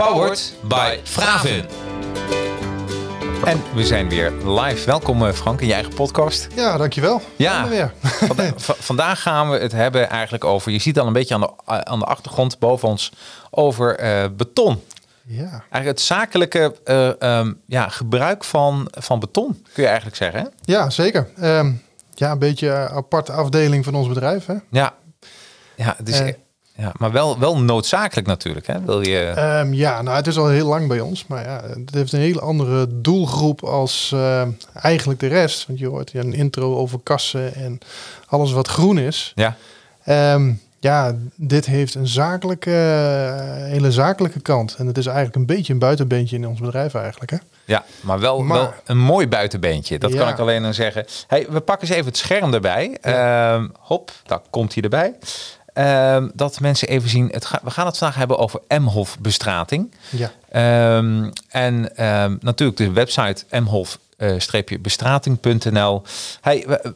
Powered by Fravin. En we zijn weer live. Welkom eh, Frank in je eigen podcast. Ja, dankjewel. Ja, weer. Vandaag gaan we het hebben eigenlijk over, je ziet al een beetje aan de, aan de achtergrond boven ons, over eh, beton. Ja. Eigenlijk het zakelijke eh, ehm, ja, gebruik van, van beton, kun je eigenlijk zeggen. Hè? ja, zeker. Ehm, ja, een beetje een aparte afdeling van ons bedrijf. Hè? Ja, ja, het is. Ja maar wel, wel noodzakelijk natuurlijk. Hè? Wil je, Ehm, ja, nou, het is al heel lang bij ons. Maar ja, het heeft een hele andere doelgroep als eh, eigenlijk de rest. Want je hoort een intro over kassen en alles wat groen is. ja, Ehm, ja, dit heeft een zakelijke, eh, hele zakelijke kant. En het is eigenlijk een beetje een buitenbeentje in ons bedrijf eigenlijk. Hè? ja, maar wel, Maar- wel een mooi buitenbeentje. Dat kan Ja. ik alleen maar zeggen. Hey, we pakken eens even het scherm erbij. Ehm, hop, daar komt hij erbij. Ehm, dat mensen even zien. Het ga- we gaan het vandaag hebben over Emhof bestrating. Ja. Ehm, en ehm, natuurlijk de website mhof-bestrating.nl. Hey, w- w-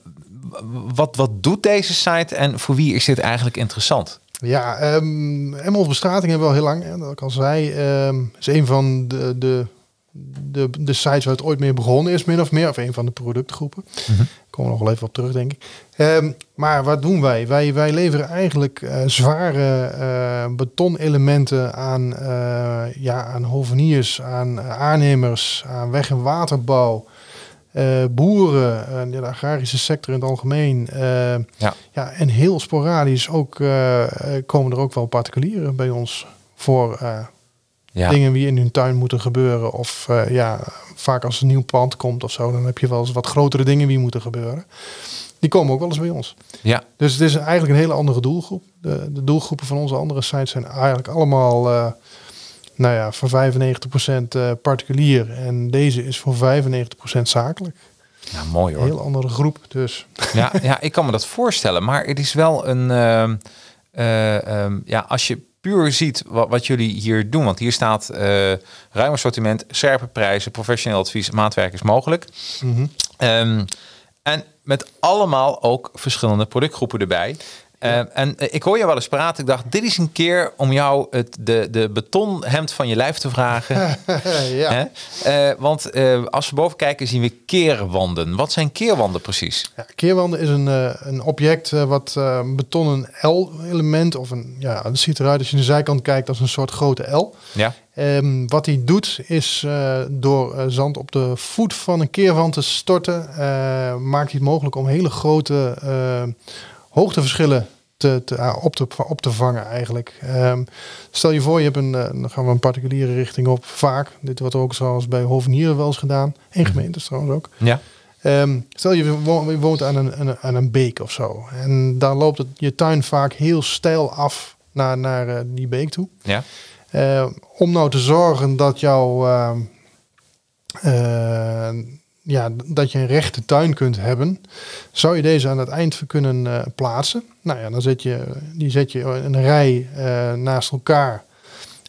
wat, wat doet deze site en voor wie is dit eigenlijk interessant? Ja, um, Emmels Bestrating hebben we al heel lang. Hè, dat ik al zei, is een van de, de, de, de sites waar het ooit mee begonnen is, min of meer. Of een van de productgroepen. Mhm. Komen we nog wel even op terug, denk ik. Ehm, maar wat doen wij? Wij, wij leveren eigenlijk eh, zware eh, betonelementen aan, eh, ja, aan hoveniers, aan aannemers, aan weg- en waterbouw. boeren, de agrarische sector in het algemeen. Ja. ja, en heel sporadisch ook komen er ook wel particulieren bij ons voor Ja, dingen die in hun tuin moeten gebeuren. Of eh, ja, vaak als een nieuw pand komt of zo, dan heb je wel eens wat grotere dingen die moeten gebeuren. Die komen ook wel eens bij ons. ja, Dus het is eigenlijk een hele andere doelgroep. De, de doelgroepen van onze andere sites zijn eigenlijk allemaal, eh, nou ja, voor 95% eh, particulier. En deze is voor 95% zakelijk. nou, mooi Een hoor. heel andere groep. Dus Ja, ja, ik kan me dat voorstellen. Maar het is wel een. ja, als je puur ziet wat, wat jullie hier doen. Want hier staat eh ruim assortiment, scherpe prijzen, professioneel advies, maatwerk is mogelijk. mhm. Ehm, en met allemaal ook verschillende productgroepen erbij. Ehm, en eh, ik hoor je wel eens praten. Ik dacht, dit is een keer om jou het, de, de betonhemd van je lijf te vragen. ja. Eh, want eh, als we boven kijken zien we keerwanden. Wat zijn keerwanden precies? Ja, keerwanden is een, eh, een object eh, wat eh, een betonnen L-element of een ja, het ziet eruit als je de zijkant kijkt als een soort grote L. Ja, Ehm, wat hij doet is eh, door eh, zand op de voet van een keerwand te storten, eh, maakt hij het mogelijk om hele grote eh, hoogteverschillen te, te, ah, op, te, op te vangen eigenlijk. Ehm, stel je voor, je hebt een, eh, dan gaan we een particuliere richting op, vaak. Dit wordt ook zoals bij hovenieren wel eens gedaan, in gemeentes trouwens ook. ja, Ehm, stel je wo- je woont aan een, aan een, aan een beek of zo. En daar loopt het, je tuin vaak heel steil af naar, naar eh, die beek toe. ja. Eh, om nou te zorgen dat jouw ehm, eh, ja, dat je een rechte tuin kunt hebben, zou je deze aan het eind kunnen eh, plaatsen. Nou ja, dan zet je die zet je in een rij eh, naast elkaar.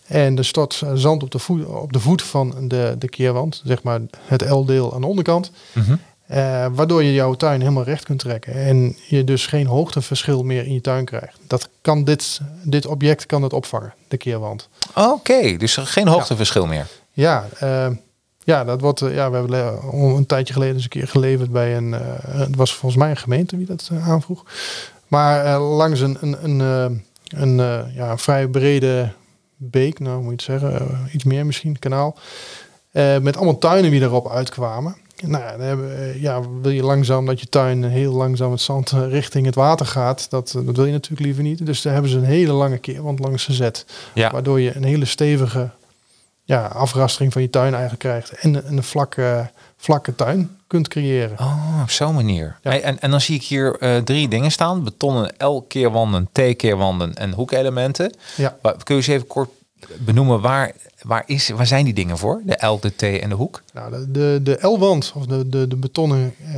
En er stort eh, zand op de voet, op de voet van de, de keerwand, zeg maar het L-deel aan de onderkant. Mhm. Waardoor je jouw tuin helemaal recht kunt trekken. En je dus geen hoogteverschil meer in je tuin krijgt. Dat kan dit, dit object kan het opvangen, de keerwand. Oké, dus geen hoogteverschil meer. Ja, ja, dat wordt, eh, ja, we hebben een tijdje geleden eens een keer geleverd bij een, eh, het was volgens mij een gemeente wie dat eh, aanvroeg. Maar langs een, een, een, een ja, vrij brede beek, nou moet je het zeggen, iets meer misschien, kanaal. met allemaal tuinen die erop uitkwamen. Nou ja, dan hebben, ja, wil je langzaam dat je tuin heel langzaam het zand richting het water gaat. Dat, dat wil je natuurlijk liever niet. Dus daar hebben ze een hele lange keerwand langs gezet. Ja, Waardoor je een hele stevige ja, afrastering van je tuin eigenlijk krijgt. En een, vlakke, vlakke tuin kunt creëren. Oh, op zo'n manier. Ja. Hey, en, en dan zie ik hier eh, drie dingen staan. Betonnen L-keerwanden, T-keerwanden en hoekelementen. Ja. Kun je eens even kort benoemen waar, waar, is, waar zijn die dingen voor? De L, de T en de hoek? Nou, de, de, de L-wand, of de, de, de betonnen eh,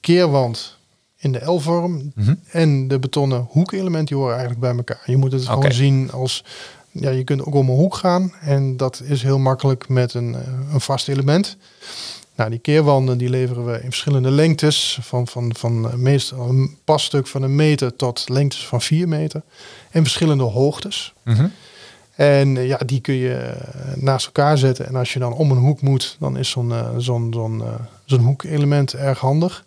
keerwand in de L-vorm Mhm. en de betonnen hoekelement, die horen eigenlijk bij elkaar. Je moet het gewoon zien als, ja, je kunt ook om een hoek gaan en dat is heel makkelijk met een, eh, een vast element. Nou, die keerwanden die leveren we in verschillende lengtes, van, van, van eh, meestal een passtuk van een meter tot lengtes van 4 meter en verschillende hoogtes. Mhm. En eh, ja, die kun je naast elkaar zetten. En als je dan om een hoek moet, dan is zo'n zo'n zo'n zo'n hoekelement erg handig.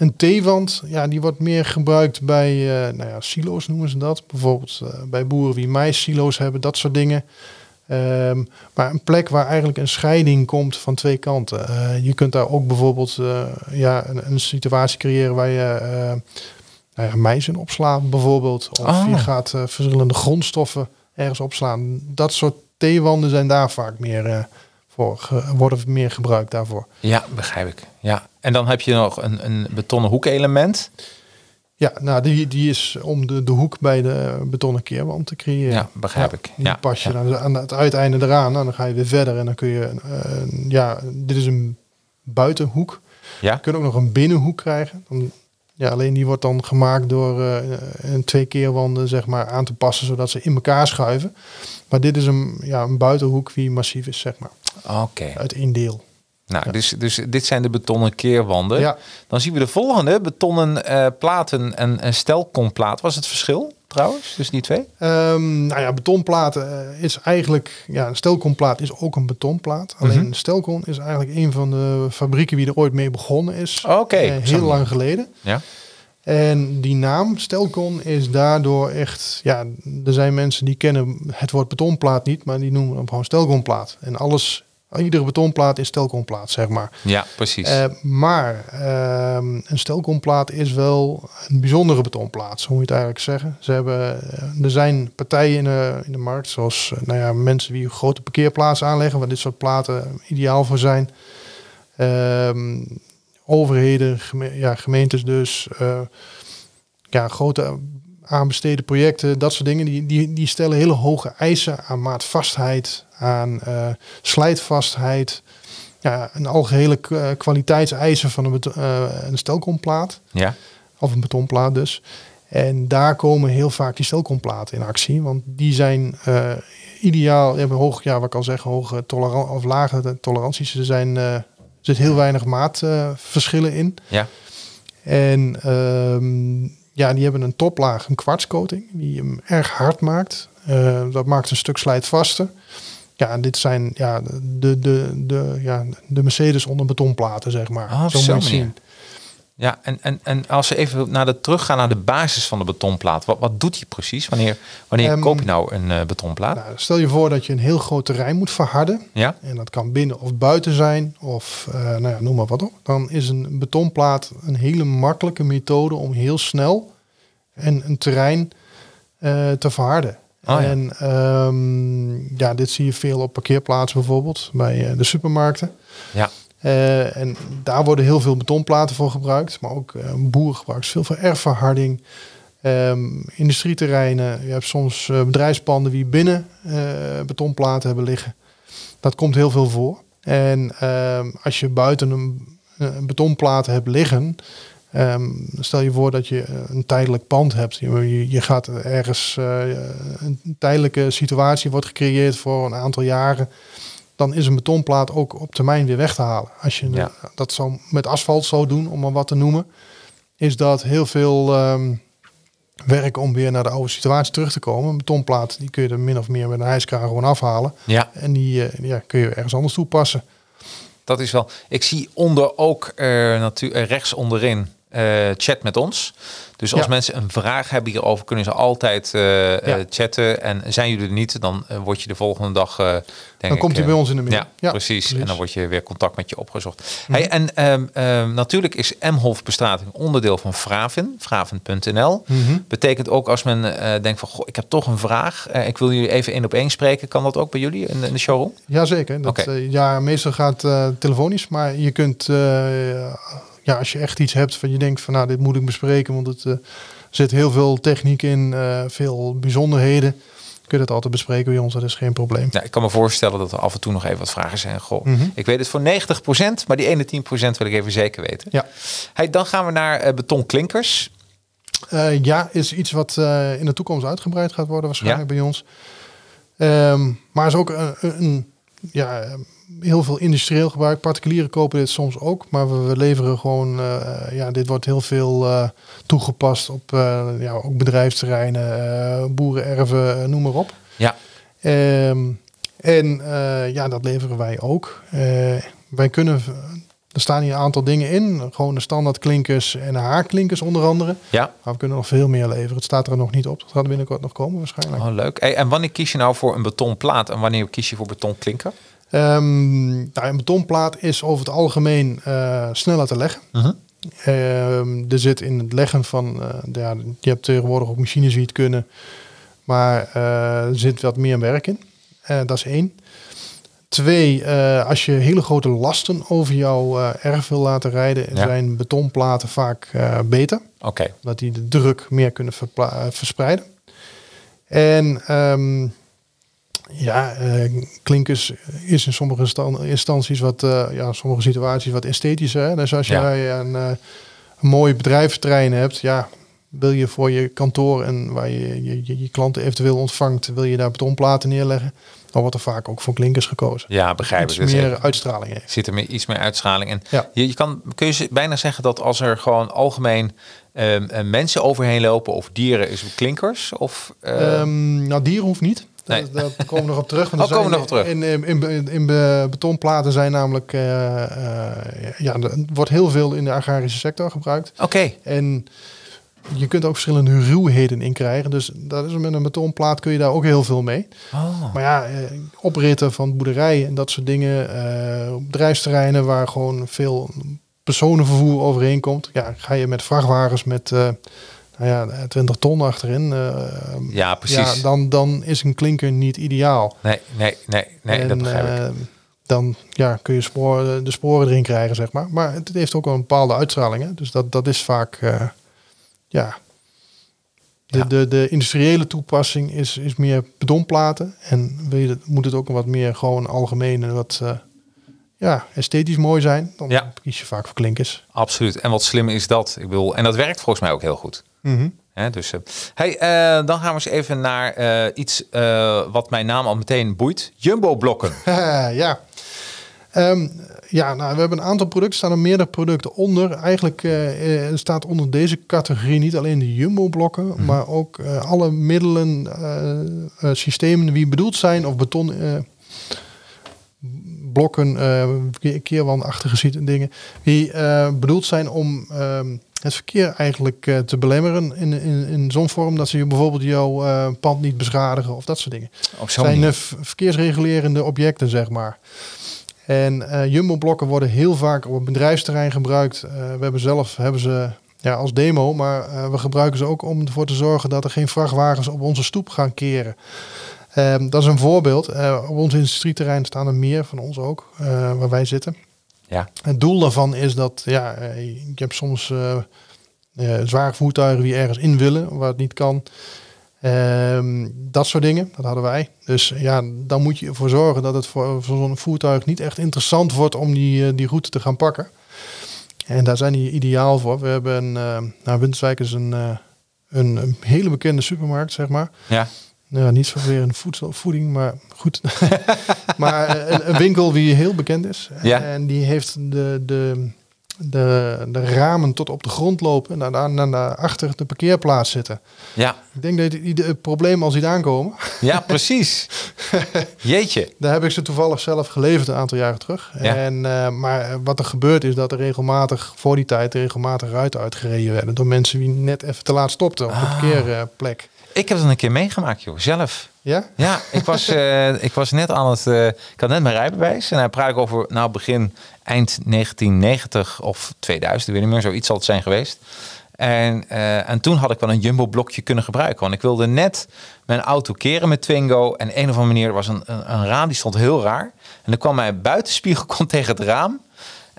Een T-wand, ja, die wordt meer gebruikt bij eh, nou ja, silo's noemen ze dat. Bijvoorbeeld eh, bij boeren die mais-silo's hebben, dat soort dingen. Ehm, maar een plek waar eigenlijk een scheiding komt van twee kanten. Eh, je kunt daar ook bijvoorbeeld ja, een, een situatie creëren waar je nou ja, in opslaat bijvoorbeeld. Of Oh. je gaat verschillende grondstoffen ergens opslaan. Dat soort T-wanden zijn daar vaak meer voor, worden meer gebruikt daarvoor. Ja, begrijp ik. Ja. En dan heb je nog een, een betonnen hoekelement. Ja, nou die, die is om de, de hoek bij de betonnen keerwand te creëren. Ja, begrijp Ja, ik. Die Ja, pas je ja. aan, aan het uiteinde eraan. Nou, dan ga je weer verder en dan kun je... eh, ja, dit is een buitenhoek. Ja? Je kunt ook nog een binnenhoek krijgen. Dan, ja, alleen die wordt dan gemaakt door eh, een twee keerwanden zeg maar, aan te passen... zodat ze in elkaar schuiven. Maar dit is een, ja, een buitenhoek die massief is, zeg maar. Oké. Uit één deel. Nou, dus, dus dit zijn de betonnen keerwanden. Ja. Dan zien we de volgende. Betonnen eh, platen en een stelkomplaat. Was het verschil trouwens tussen die twee? Ehm, nou ja, betonplaten eh, is eigenlijk... Ja, een stelkomplaat is ook een betonplaat. Alleen een stelkom is eigenlijk een van de fabrieken... wie er ooit mee begonnen is. Oké. Eh, heel lang geleden. Ja. En die naam Stelcon is daardoor echt... Ja, er zijn mensen die kennen het woord betonplaat niet... maar die noemen hem gewoon Stelconplaat. En alles... Iedere betonplaat is Stelconplaat, zeg maar. Ja, precies. Eh, maar ehm, een stelkomplaat is wel een bijzondere betonplaat, zo moet je het eigenlijk zeggen. Ze hebben, eh, er zijn partijen in de, in de markt, zoals eh, nou ja, mensen die grote parkeerplaatsen aanleggen, waar dit soort platen ideaal voor zijn. Ehm, overheden, geme- ja, gemeentes dus, eh, ja, grote aanbesteden projecten, dat soort dingen, die, die, die stellen hele hoge eisen aan maatvastheid, aan eh, slijtvastheid ja, een algehele eh, kwaliteitseisen van een, eh, een stelkomplaat. ja. Of een betonplaat dus. En daar komen heel vaak die stelkomplaten in actie. Want die zijn eh, ideaal, hebben hoog, ja, wat ik al zeg, hoge toleran of lage toleranties. Er zijn, zit heel weinig maatverschillen in. Ja. En ehm, ja, die hebben een toplaag, een kwartscoating, die hem erg hard maakt. Eh, dat maakt een stuk slijtvaster. Ja, en dit zijn ja, de, de, de, ja, de Mercedes onder betonplaten, zeg maar. Ah, Zo moet je zien. Ja, en, en, en als we even naar de, teruggaan naar de basis van de betonplaat. Wat, wat doet die precies? Wanneer, wanneer Ehm, koop je nou een eh, betonplaat? Nou, stel je voor dat je een heel groot terrein moet verharden. ja? En dat kan binnen of buiten zijn, of eh, nou ja, noem maar wat op. Dan is een betonplaat een hele makkelijke methode om heel snel en een terrein eh, te verharden. Oh ja. En ehm, ja, dit zie je veel op parkeerplaatsen bijvoorbeeld, bij de supermarkten. Ja. Eh, en daar worden heel veel betonplaten voor gebruikt, maar ook eh boeren gebruiken veel voor erfverharding. Ehm, industrieterreinen, je hebt soms eh, bedrijfspanden die binnen betonplaten hebben liggen. Dat komt heel veel voor. En ehm, als je buiten een, betonplaat hebt liggen, ehm, stel je voor dat je een tijdelijk pand hebt. Je, je- gaat ergens, een tijdelijke situatie wordt gecreëerd voor een aantal jaren. Dan is een betonplaat ook op termijn weer weg te halen. Als je Ja. dat zo met asfalt zou doen, om maar wat te noemen, is dat heel veel ehm, werk om weer naar de oude situatie terug te komen. Een betonplaat die kun je er min of meer met een hijskraan gewoon afhalen. ja, En die eh, ja, kun je ergens anders toepassen. dat is wel. Ik zie onder ook eh, natu- eh, rechts onderin eh, chat met ons. Dus als Ja. mensen een vraag hebben hierover, kunnen ze altijd eh, eh, chatten. En zijn jullie er niet, dan word je de volgende dag. denk Dan ik, komt hij bij ons in de mail. Ja, Ja, precies. precies. Mhm. En dan wordt je weer contact met je opgezocht. Hey, en ehm, ehm, natuurlijk is Emhof bestrating onderdeel van Vraven, vraven.nl. Mhm. Betekent ook als men denkt van, goh, ik heb toch een vraag. ik wil jullie even één op één spreken. Kan dat ook bij jullie in, in de showroom? Jazeker. Dat, ja, meestal gaat telefonisch. Maar je kunt, ja, als je echt iets hebt van je denkt van nou, dit moet ik bespreken. Want het eh, zit heel veel techniek in, eh, veel bijzonderheden. kun je het altijd bespreken bij ons, dat is geen probleem. Ik kan me voorstellen dat er af en toe nog even wat vragen zijn. Goh, Mhm. ik weet het voor 90%, maar die ene 10% wil ik even zeker weten. Ja. Hey, dan gaan we naar eh, betonklinkers. Ja, is iets wat in de toekomst uitgebreid gaat worden waarschijnlijk bij ons. Ehm, maar is ook een, een- ja, heel veel industrieel gebruik. Particulieren kopen dit soms ook, maar we, leveren gewoon, eh, ja, dit wordt heel veel eh, toegepast op eh, ja, ook bedrijfsterreinen, eh boerenerven, eh, noem maar op. Ja. Ehm, en eh, ja, dat leveren wij ook. Eh, wij kunnen, er staan hier een aantal dingen in, gewoon de standaard klinkers en de haarklinkers onder andere. Ja, Maar we kunnen nog veel meer leveren. Het staat er nog niet op. Dat gaat binnenkort nog komen waarschijnlijk. oh, leuk. Hey, en wanneer kies je nou voor een betonplaat en wanneer kies je voor betonklinker? Ehm, nou, een betonplaat is over het algemeen eh, sneller te leggen. Mhm. Ehm, er zit in het leggen van, eh, ja, je hebt tegenwoordig ook machines die het kunnen, maar eh, er zit wat meer werk in. Dat is één. Twee, als je hele grote lasten over jouw erf wil laten rijden, Ja. zijn betonplaten vaak beter. Oké, dat die de druk meer kunnen verspreiden. En ehm, ja, eh, klinkers is in sommige stan- instanties wat, eh, ja, in sommige situaties wat esthetischer. Hè? Dus als Ja. jij een, eh, een mooi bedrijventerrein hebt, ja, wil je voor je kantoor en waar je je, je, je klanten eventueel ontvangt, wil je daar betonplaten neerleggen, dan wordt er vaak ook voor klinkers gekozen. ja, begrijp Iets ik. Dus meer uitstraling heeft. zit er meer, iets meer uitstraling. En Ja. je, je kan, kun je bijna zeggen dat als er gewoon algemeen ehm, eh, mensen overheen lopen of dieren, is het klinkers? Of, eh, Ehm, nou, dieren hoeft niet. Nee. Daar, daar komen we nog op terug. want Oh, komen we nog op terug. In, in, in, in, in be- betonplaten zijn namelijk... eh, eh, ja, er wordt heel veel in de agrarische sector gebruikt. Oké, En je kunt ook verschillende ruwheden in krijgen. Dus dat is, met een betonplaat kun je daar ook heel veel mee. oh. Maar ja, eh, opritten van boerderijen en dat soort dingen. op bedrijfsterreinen waar gewoon veel personenvervoer overheen komt. Ja, ga je met vrachtwagens met... nou ja, 20 ton achterin. eh, ja, precies. ja, dan, dan is een klinker niet ideaal. Nee, nee, nee, nee dat begrijp ik. eh, dan ja, kun je sporen, de sporen erin krijgen, zeg maar. Maar het heeft ook een bepaalde uitstraling. Hè? Dus dat, dat is vaak, eh, ja... De, Ja. de, de industriële toepassing is, is meer betonplaten. En wil je, moet het ook wat meer gewoon algemeen en wat eh, ja, esthetisch mooi zijn. Dan Ja. kies je vaak voor klinkers. Absoluut. En wat slim is dat? Ik bedoel, en dat werkt volgens mij ook heel goed. Hè, dus, eh, hey, eh, dan gaan we eens even naar eh, iets wat mijn naam al meteen boeit. Jumbo-blokken. ja. Ehm, ja, nou, we hebben een aantal producten, staan er meerdere producten onder. Eigenlijk staat onder deze categorie niet alleen de jumbo-blokken, maar ook alle middelen, systemen die bedoeld zijn, of beton blokken, keer- keerwandachtige dingen, die bedoeld zijn om ehm, het verkeer eigenlijk eh, te belemmeren in, in, in zo'n vorm dat ze je bijvoorbeeld jouw eh, pand niet beschadigen of dat soort dingen Op zijn eh, verkeersregulerende objecten, zeg maar. En jumbo-blokken worden heel vaak op het bedrijfsterrein gebruikt. We hebben zelf hebben ze ja, als demo, maar we gebruiken ze ook om ervoor te zorgen dat er geen vrachtwagens op onze stoep gaan keren. Ehm, dat is een voorbeeld. Op ons industrieterrein staan er meer van ons ook, waar wij zitten. Ja. Het doel daarvan is dat ja, eh, je hebt soms eh, eh, zware voertuigen die ergens in willen, waar het niet kan. Ehm, dat soort dingen, dat hadden wij. Dus ja, dan moet je ervoor zorgen dat het voor, voor zo'n voertuig niet echt interessant wordt om die, die route te gaan pakken. En daar zijn die ideaal voor. We hebben een, nou, Winterswijk is een, een, een hele bekende supermarkt, zeg maar. Ja. Nou, niet zozeer in voedsel, voeding, maar goed. maar eh, een, een winkel die heel bekend is. Ja. En die heeft de, de, de, de ramen tot op de grond lopen. En daar, daar, daar achter de parkeerplaats zitten. Ja. Ik denk dat die- het probleem al ziet aankomen. ja, precies. Jeetje. Daar heb ik ze toevallig zelf geleverd een aantal jaren terug. Ja. En, eh, maar wat er gebeurt is dat er regelmatig, voor die tijd, regelmatig ruiten uitgereden werden. Door mensen die net even te laat stopten op de Ah. parkeerplek. Ik heb dat een keer meegemaakt, joh. Zelf. Ja? Ja, ik was, eh, ik was net aan het... eh, ik had net mijn rijbewijs. En hij praat ik over nou, begin, eind 1990 of 2000. Ik weet niet meer, zoiets zal het zijn geweest. En, eh, en toen had ik wel een jumbo-blokje kunnen gebruiken. Want ik wilde net mijn auto keren met Twingo. En een of andere manier was een, een, een raam die stond heel raar. En dan kwam mijn buitenspiegel kon tegen het raam.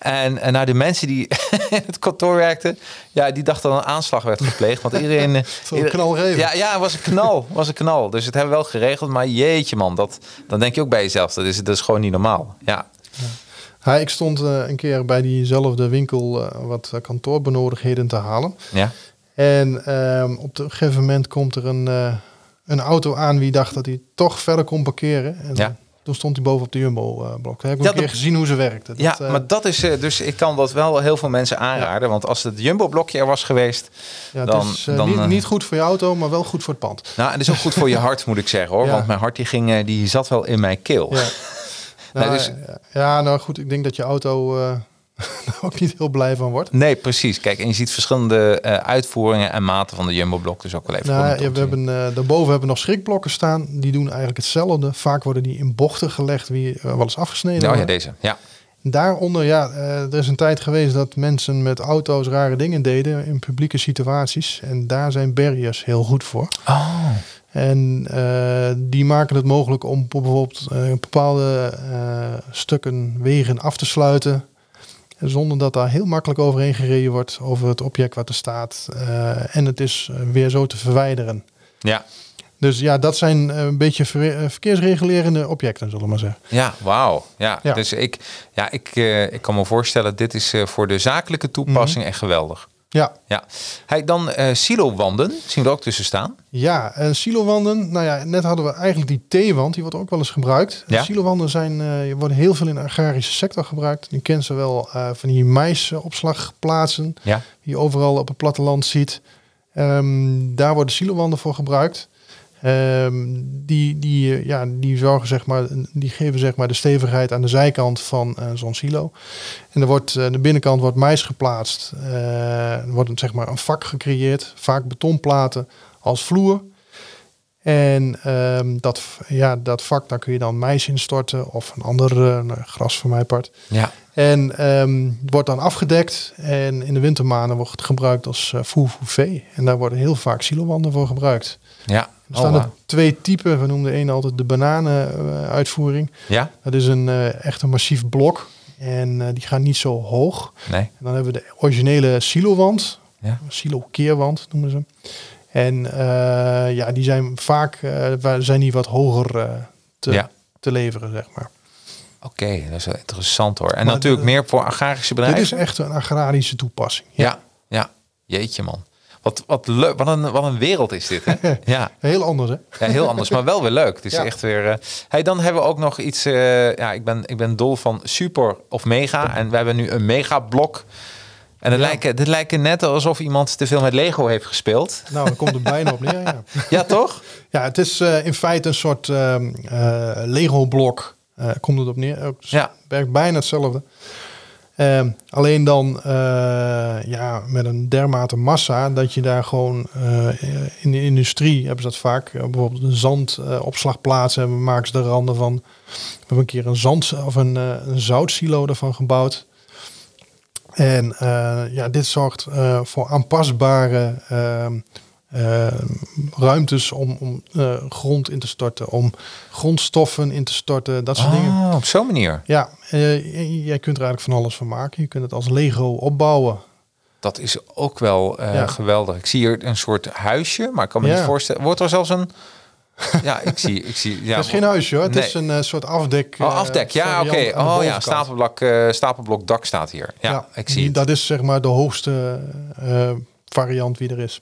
En, en nou, de mensen die in het kantoor werkten, ja, die dachten dat een aanslag werd gepleegd. Want iedereen... eh, Zo'n ieder- knal geven. Ja, ja, het was een knal. was een knal. Dus het hebben we wel geregeld. Maar jeetje man, dat, dan denk je ook bij jezelf. Dat is, dat is gewoon niet normaal. Ja, Ja, ik stond eh, een keer bij diezelfde winkel eh, wat kantoorbenodigdheden te halen. ja. En ehm, op een gegeven moment komt er een, een auto aan wie dacht dat hij toch verder kon parkeren. En Ja. Toen stond hij boven op de Jumbo-blok. heb ik Ja, een keer gezien hoe ze werkte. ja, Dat, eh, maar dat is... eh, Dus ik kan dat wel heel veel mensen aanraden. Want als het Jumbo-blokje er was geweest... ja, dan- het is eh, dan, niet, eh, niet goed voor je auto, maar wel goed voor het pand. Nou, en dat is ook goed voor je hart, moet ik zeggen hoor. Ja. Want mijn hart die ging, eh, die zat wel in mijn keel. Ja. Nee, nou, dus- ja, ja, nou goed, ik denk dat je auto eh daar ook niet heel blij van wordt. Nee, precies. Kijk, en je ziet verschillende eh, uitvoeringen en maten van de Jumbo-blok. Dus ook wel even Nou, ja, we hebben, eh, daarboven hebben we nog schrikblokken staan. Die doen eigenlijk hetzelfde. Vaak worden die in bochten gelegd, wie eh, wel eens afgesneden Oh ja, deze. Ja. Daaronder, ja, er is een tijd geweest dat mensen met auto's rare dingen deden in publieke situaties. En daar zijn barriers heel goed voor. Oh. En die maken het mogelijk om bijvoorbeeld eh, bepaalde stukken wegen af te sluiten. Zonder dat daar heel makkelijk overheen gereden wordt over het object wat er staat. Eh, en het is eh, weer zo te verwijderen. Ja. Dus ja, dat zijn eh, een beetje ver- verkeersregulerende objecten, zullen we maar zeggen. Ja, wauw. Ja, Ja. dus ik, ja, ik, ik kan me voorstellen, dit is voor de zakelijke toepassing echt geweldig. Ja, Ja. Hey, dan eh silo-wanden, zien we er ook tussen staan. Ja, en silowanden. Nou ja, net hadden we eigenlijk die T-wand, die wordt ook wel eens gebruikt. Ja. Silowanden zijn, eh, worden heel veel in de agrarische sector gebruikt. Je kent ze wel eh, van die maisopslagplaatsen, Ja. die je overal op het platteland ziet. Ehm, daar worden silowanden voor gebruikt. Ehm, die, die, eh, ja, die zorgen zeg maar, die geven zeg maar de stevigheid aan de zijkant van eh, zo'n silo. En er wordt, eh, de binnenkant wordt mais geplaatst. Eh, er wordt een, zeg maar een vak gecreëerd, vaak betonplaten als vloer. En ehm, dat, ja, dat vak, daar kun je dan mais instorten of een ander gras van mijn part. Ja. En het wordt dan afgedekt en in de wintermaanden wordt het gebruikt als uh, voer voor vee. En daar worden heel vaak silowanden voor gebruikt. Ja. Er staan Oh, er twee typen. We noemen de ene altijd de bananenuitvoering. ja? Dat is een eh, echt een massief blok. En eh, die gaan niet zo hoog. Nee. En dan hebben we de originele silowand. Ja. Silo-keerwand noemen ze. En eh, ja, die zijn vaak waar- zijn die wat hoger te, Ja. te leveren, zeg maar. Oké, dat is wel interessant hoor. En Maar natuurlijk de- meer voor agrarische Dit bedrijven. is echt een agrarische toepassing. Ja, ja. Jeetje man. Wat, wat leuk. Wat een, wat een wereld is dit. Hè? ja. Heel anders, hè? ja, heel anders, maar wel weer leuk. Het is Ja. echt weer. eh Hey, dan hebben we ook nog iets. eh, ja, ik ben, ik ben dol van super of mega. En we hebben nu een mega blok. En het Ja. lijken, dit lijken net alsof iemand te veel met Lego heeft gespeeld. Nou, dan komt het bijna op neer, ja. Ja, toch? Ja, het is eh, in feite een soort ehm, eh, Lego-blok. komt het op neer. Ook, Ja. Werkt bijna hetzelfde. Ehm, alleen dan eh, ja, met een dermate massa dat je daar gewoon eh, in de industrie hebben ze dat vaak. eh, bijvoorbeeld een zandopslagplaats hebben, maken ze de randen van. We hebben een keer een zand of een, een zoutsilo ervan gebouwd. En ja, dit zorgt voor aanpasbare eh, ruimtes om, om eh, grond in te storten, om grondstoffen in te storten, dat soort dingen. Oh, op zo'n manier. Ja, eh, jij kunt er eigenlijk van alles van maken. Je kunt het als Lego opbouwen. Dat is ook wel eh, Ja. geweldig. Ik zie hier een soort huisje, maar ik kan me Ja. niet voorstellen. Wordt er zelfs een. Ja, ik zie. Ik zie ja, het is geen huisje hoor, het Nee. is een soort afdek. Oh, afdek. Ja, oké. Oh ja, stapelblok, stapelblok dak staat hier. Ja, ik zie die-. Dat is zeg maar de hoogste variant wie er is.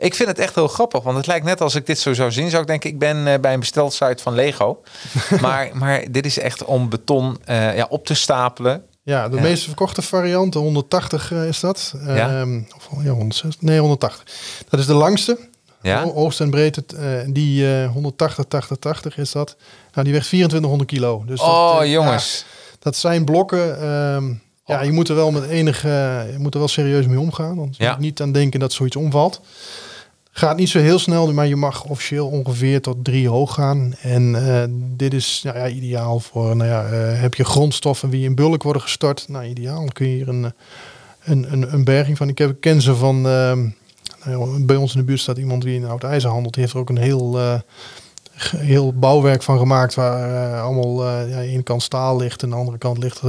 Ik vind het echt heel grappig, want het lijkt net als ik dit zo zou zien, zou ik denken, ik ben eh, bij een bestelsite van Lego. maar, maar dit is echt om beton eh, ja, op te stapelen. Ja, de Ja. meest verkochte variant, de 180 eh, is dat. Ja. Ehm, of ja, 160. Nee, 180. Dat is de langste. Ja? En breedte. die eh 180, 80, 80 is dat. Nou, die weegt 2400 kilo. Dus oh, jongens. ja, dat zijn blokken. ehm, ja, Oh. je moet er wel met enige, je moet er wel serieus mee omgaan. Want je Ja. moet niet aan denken dat zoiets omvalt. Gaat niet zo heel snel, maar je mag officieel ongeveer tot drie hoog gaan. En eh, dit is nou ja, ideaal voor, nou ja, eh, heb je grondstoffen die in bulk worden gestort. Nou, ideaal. Dan kun je hier een, eh, een, een, een berging van. Ik heb, ken ze van, ehm, nou ja, bij ons in de buurt staat iemand die in oud ijzer handelt. Die heeft er ook een heel, heel bouwwerk van gemaakt waar allemaal ja, aan de ene kant staal ligt en aan de andere kant ligt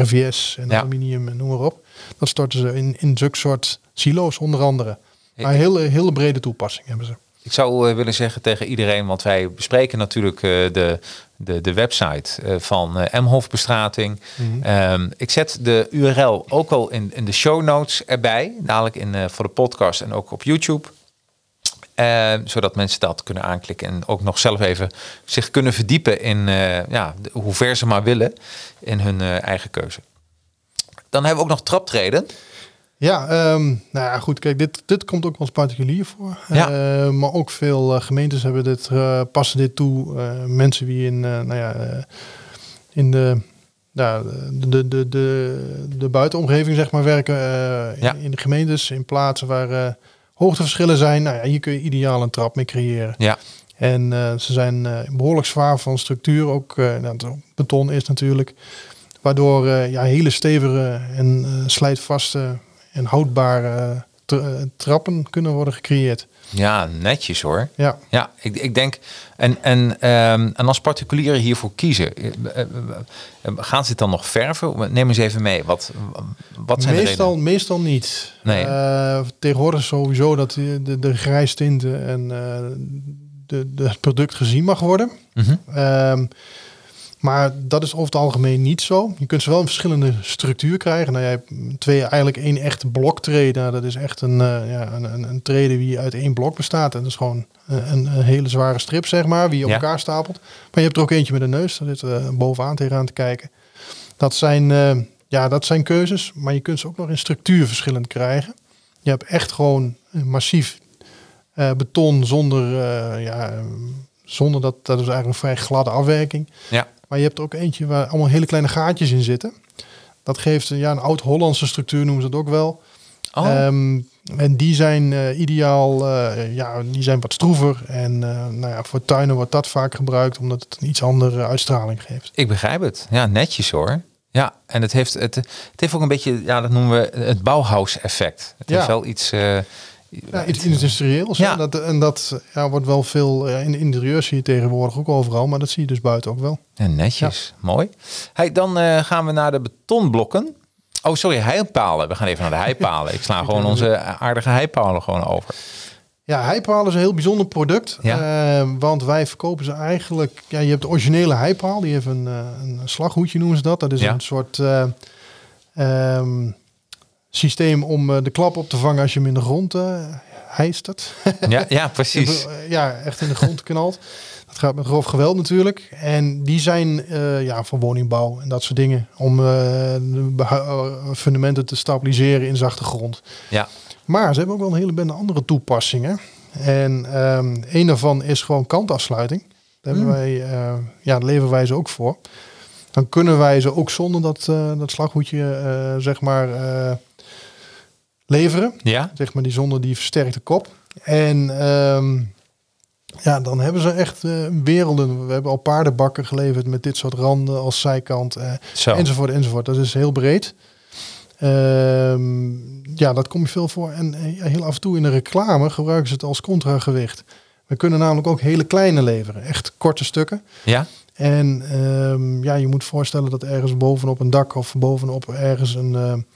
RVS en aluminium en noem maar op. Dat storten ze in, in zulke soort silo's onder andere. Maar een hele, hele brede toepassing hebben ze. Ik zou eh, willen zeggen tegen iedereen, want wij bespreken natuurlijk eh, de, de, de website eh, van eh Emhof Bestrating. Ehm, ik zet de URL ook al in, in de show notes erbij, dadelijk in, voor de podcast en ook op YouTube. Eh, zodat mensen dat kunnen aanklikken en ook nog zelf even zich kunnen verdiepen in eh, ja, hoe ver ze maar willen in hun eigen keuze. Dan hebben we ook nog traptreden. Ja, ehm, nou ja, goed. Kijk, dit, dit komt ook als particulier voor. Ja. Eh, maar ook veel eh, gemeentes hebben dit, eh, passen dit toe. Mensen die in, nou ja, in de, ja, de, de, de, de, de buitenomgeving zeg maar, werken. Ja. in, in de gemeentes, in plaatsen waar hoogteverschillen zijn. Nou ja, hier kun je ideaal een trap mee creëren. Ja, En ze zijn eh, behoorlijk zwaar van structuur. Ook nou, beton is natuurlijk. Waardoor ja, hele stevige en slijtvaste en houdbare tra- eh, trappen kunnen worden gecreëerd. ja netjes hoor. Ja, Ja, ik, ik denk, en, en, ehm, en als particulieren hiervoor kiezen, eh, eh, eh, gaan ze het dan nog verven? Neem eens even mee. Wat, wat zijn meestal, de meestal niet. Nee. Eh, tegenwoordig sowieso dat de, de, de grijstinten en eh, de, de, het product gezien mag worden. Mhm. Ehm, maar dat is over het algemeen niet zo. Je kunt ze wel een verschillende structuur krijgen. Nou, jij hebt twee, eigenlijk één echte bloktrede. Nou, dat is echt een, eh, ja, een, een, een trede die uit één blok bestaat. En dat is gewoon een, een, een hele zware strip, zeg maar, die je op Ja. elkaar stapelt. Maar je hebt er ook eentje met een neus. Daar zit eh, bovenaan tegenaan te kijken. Dat zijn, eh, ja, dat zijn keuzes. Maar je kunt ze ook nog in structuur verschillend krijgen. Je hebt echt gewoon massief eh, beton zonder, eh, ja, eh, zonder dat, dat is eigenlijk een vrij gladde afwerking. Ja, Maar je hebt er ook eentje waar allemaal hele kleine gaatjes in zitten. Dat geeft een, ja, een oud-Hollandse structuur, noemen ze het ook wel. oh, Ehm, en die zijn eh, ideaal, eh, ja, die zijn wat stroever. En eh, nou ja, voor tuinen wordt dat vaak gebruikt, omdat het een iets andere uitstraling geeft. ik begrijp het. Ja, netjes hoor. Ja, en het heeft, het, het heeft ook een beetje, ja, dat noemen we het Bauhaus-effect. Het Ja. heeft wel iets... Ja, iets industrieels. Ja. Dat, en dat ja, wordt wel veel in de interieur zie je tegenwoordig ook overal, maar dat zie je dus buiten ook wel. Ja, netjes. Mooi. Hey, dan eh, gaan we naar de betonblokken. Oh, sorry, heipalen. We gaan even naar de heipalen. Ik sla gewoon onze aardige heipalen gewoon over. Ja, heipaal is een heel bijzonder product. Ja. eh, want wij verkopen ze eigenlijk... Ja, je hebt de originele heipaal. Die heeft een, eh, een slaghoedje noemen ze dat. Dat is Ja. een soort eh, ehm, systeem om eh, de klap op te vangen als je hem in de grond uh, heistert. Ja, ja precies. ja, echt in de grond knalt. Dat gaat met grof geweld natuurlijk. En die zijn eh, ja, voor woningbouw en dat soort dingen. Om eh, de eh, fundamenten te stabiliseren in zachte grond. Ja, Maar ze hebben ook wel een hele bende andere toepassingen. En ehm een daarvan is gewoon kantafsluiting. Daar hebben wij, eh, ja, leveren wij ze ook voor. Dan kunnen wij ze ook zonder dat, eh, dat slaghoedje, eh, zeg maar, eh, leveren. ja. Zeg maar die zonder die versterkte kop. En ehm, ja, dan hebben ze echt eh, werelden. We hebben al paardenbakken geleverd met dit soort randen als zijkant. Zo. enzovoort, enzovoort. Dat is heel breed. Ehm, ja, dat komt je veel voor. En eh, heel af en toe in de reclame gebruiken ze het als contragewicht. We kunnen namelijk ook hele kleine leveren. Echt korte stukken. Ja, En ehm, ja, je moet voorstellen dat ergens bovenop een dak of bovenop ergens een,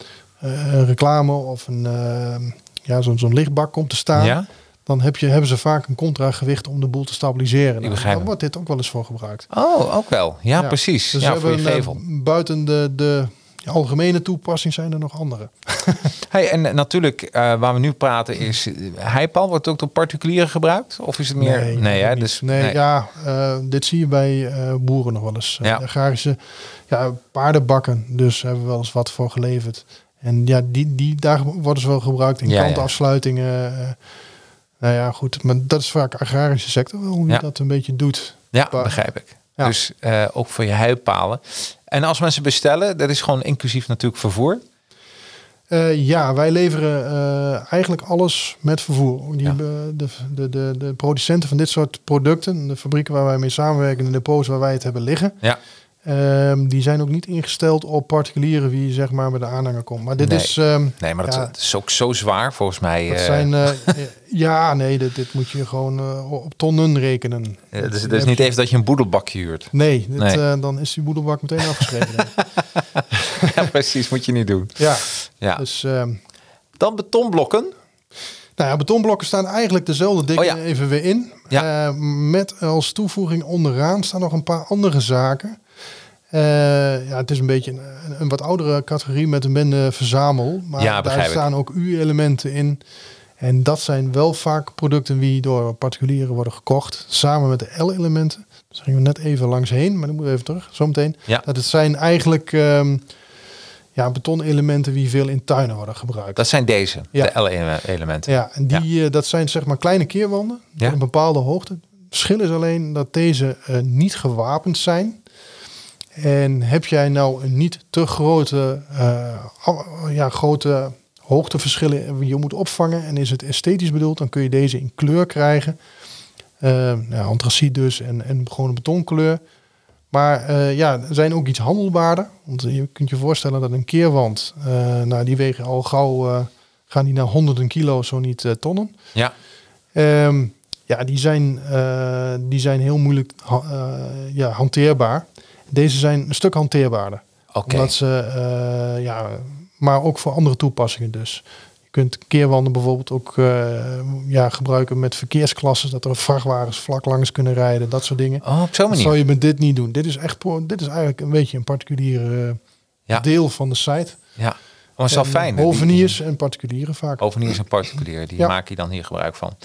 een reclame of een, eh, ja, zo'n zo'n lichtbak komt te staan. ja. Dan heb je, hebben ze vaak een contragewicht om de boel te stabiliseren. Nou, begrijp daar wordt dit ook wel eens voor gebruikt. Oh, ook wel. Ja, Ja. precies. Dus ja, voor eh, gevel. buiten de, de algemene toepassing zijn er nog andere. Hey, en eh, natuurlijk, eh, waar we nu praten is... eh, Heipal wordt ook door particulieren gebruikt? Of is het meer... Nee, nee, hè? Dus, nee, ja, eh, dit zie je bij eh, boeren nog wel eens. Eh, Ja. agrarische ja, paardenbakken, dus hebben we wel eens wat voor geleverd. En ja, die, die, daar worden ze wel gebruikt in Ja, kantafsluitingen. eh, nou ja, goed, maar dat is vaak agrarische sector hoe je Ja. dat een beetje doet. Ja, begrijp ik. Ja. Dus eh, ook voor je heipalen. En als mensen bestellen, dat is gewoon inclusief natuurlijk vervoer. Eh, ja, wij leveren eigenlijk alles met vervoer. Die, Ja. de, de, de, de producenten van dit soort producten, de fabrieken waar wij mee samenwerken, de depots waar wij het hebben liggen, Ja. Ehm, die zijn ook niet ingesteld op particulieren wie zeg maar met de aanhanger komt. Maar dit Nee. is... ehm, Nee, maar dat, Ja. is ook zo zwaar volgens mij. dat eh, zijn, eh, ja, nee, dit, dit moet je gewoon eh, op tonnen rekenen. eh, Dat- dus het is niet even dat je een boedelbakje huurt. Nee, dit, Nee. eh, dan is die boedelbak meteen afgeschreven. ja, precies. Moet je niet doen. ja, Ja. dus... ehm, Dan betonblokken. Nou ja, betonblokken staan eigenlijk dezelfde dikke Oh ja. even weer in. Ja. Eh, met als toevoeging onderaan staan nog een paar andere zaken. Eh, ja, het is een beetje een, een wat oudere categorie met een bende verzamel. Maar Ja, daar staan ook U-elementen in. En dat zijn wel vaak producten die door particulieren worden gekocht. Samen met de L-elementen. Daar gingen we net even langs heen, maar dan moeten we even terug, zometeen. Ja. Dat het zijn eigenlijk ehm ja, betonelementen die veel in tuinen worden gebruikt. Dat zijn deze. Ja. De L-elementen. Ja, en die, eh, dat zijn zeg maar kleine keerwanden Ja. een bepaalde hoogte. Het verschil is alleen dat deze eh, niet gewapend zijn. En heb jij nou een niet te grote, al- ja, grote hoogteverschillen die je moet opvangen en is het esthetisch bedoeld, dan kun je deze in kleur krijgen. Eh ja, antraciet dus en, en gewoon een betonkleur. Maar eh, ja, er zijn ook iets handelbaarder. Want je kunt je voorstellen dat een keerwand, nou, die wegen al gauw, gaan die naar honderden kilo, zo niet tonnen. Ja. Ehm, ja, die zijn, die zijn heel moeilijk ja, hanteerbaar. Deze zijn een stuk hanteerbaarder. Oké. Omdat ze, eh, ja, maar ook voor andere toepassingen dus. Je kunt keerwanden bijvoorbeeld ook eh, ja, gebruiken met verkeersklassen, dat er vrachtwagens vlak langs kunnen rijden, dat soort dingen. Oh, op zo'n Dat manier. zou je met dit niet doen. Dit is echt, dit is eigenlijk een beetje een particulier eh, Ja. deel van de site. Ja. Oh, is wel En fijn. hè? Hoveniers en particulieren vaak. Hoveniers en particulier, die Ja. maak je dan hier gebruik van.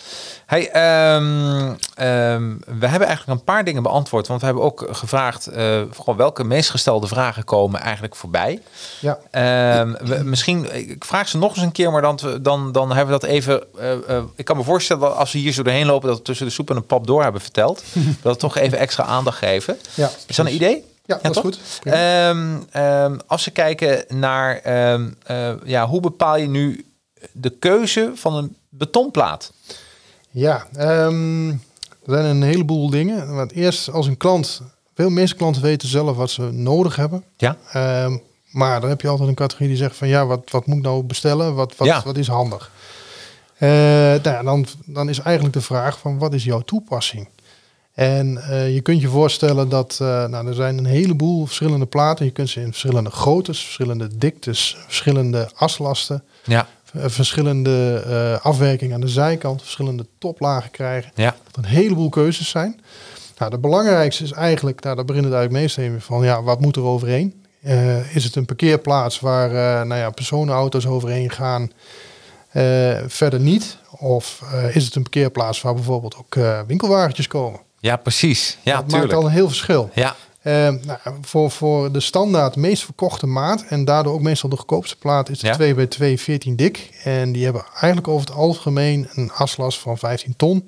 Hey, ehm, ehm, we hebben eigenlijk een paar dingen beantwoord. Want we hebben ook gevraagd, vooral welke meest gestelde vragen komen eigenlijk voorbij. Ja. Ehm, we, misschien, ik vraag ze nog eens een keer, maar dan, dan, dan hebben we dat even. eh, eh, ik kan me voorstellen dat als we hier zo doorheen lopen, dat we tussen de soep en de pap door hebben verteld. dat we toch even extra aandacht geven. Ja, Is dat een idee? Ja, dat is goed. Ehm, ehm, als we kijken naar ehm, eh, ja, hoe bepaal je nu de keuze van een betonplaat? Ja, er zijn een heleboel dingen. Want eerst als een klant, veel meeste klanten weten zelf wat ze nodig hebben. Ja. Maar dan heb je altijd een categorie die zegt van ja, wat, wat moet ik nou bestellen? Wat, wat, Ja. wat is handig? Eh, nou ja, dan, dan is eigenlijk de vraag van wat is jouw toepassing? En eh, je kunt je voorstellen dat eh, nou, er zijn een heleboel verschillende platen. Je kunt ze in verschillende groottes, verschillende diktes, verschillende aslasten, Ja, eh, verschillende eh, afwerking aan de zijkant, verschillende toplagen krijgen ja, dat een heleboel keuzes zijn. Nou, de belangrijkste is eigenlijk, nou, daar begint het eigenlijk meestal mee van, ja, wat moet er overheen? Is het een parkeerplaats waar nou ja, personenauto's overheen gaan? Verder niet. Of is het een parkeerplaats waar bijvoorbeeld ook winkelwagentjes komen? Ja, precies. Ja, dat maakt al een heel verschil. Ja, Eh, nou, voor, voor de standaard meest verkochte maat en daardoor ook meestal de goedkoopste plaat is de Ja. 2 bij 2 14 dik. En die hebben eigenlijk over het algemeen een aslast van 15 ton.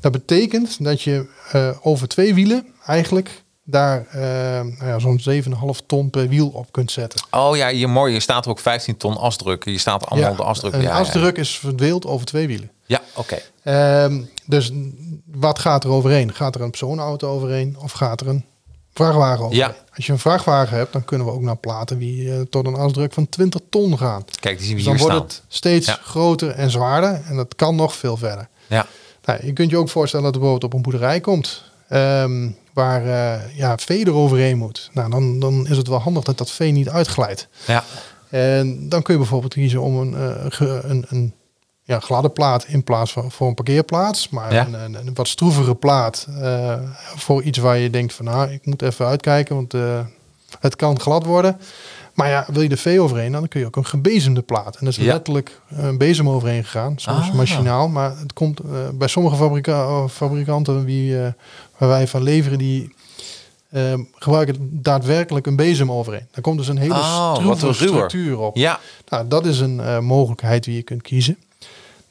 Dat betekent dat je eh, over twee wielen eigenlijk daar eh, nou ja, zo'n 7,5 ton per wiel op kunt zetten. Oh ja, je mooi. Je staat ook 15 ton asdruk. Je staat allemaal de asdruk. een Ja, asdruk is verdeeld over twee wielen. Ja, oké. Ehm, dus wat gaat er overheen? Gaat er een personenauto overheen of gaat er een vrachtwagen overheen? Ja. Als je een vrachtwagen hebt, dan kunnen we ook naar platen die eh, tot een asdruk van 20 ton gaan. Kijk, die zien we Dus dan hier wordt staan. het steeds Ja. groter en zwaarder en dat kan nog veel verder. Ja, Nou, je kunt je ook voorstellen dat er bijvoorbeeld op een boerderij komt ehm, waar eh, ja, vee er overheen moet. Nou, dan, dan is het wel handig dat dat vee niet uitglijdt. ja, En dan kun je bijvoorbeeld kiezen om een, eh, ge- een, een ja, gladde plaat in plaats van voor een parkeerplaats. Maar Ja. een, een, een wat stroevere plaat eh, voor iets waar je denkt van nou, ik moet even uitkijken, want eh, het kan glad worden. Maar ja, wil je de vee overheen, dan kun je ook een gebezemde plaat. En dat is Ja. letterlijk een bezem overheen gegaan, soms Ah. machinaal. Maar het komt eh, bij sommige fabrika fabrikanten eh, waar wij van leveren, die eh, gebruiken daadwerkelijk een bezem overheen. Daar komt dus een hele Oh, structuur op. ja. Nou, dat is een mogelijkheid die je kunt kiezen.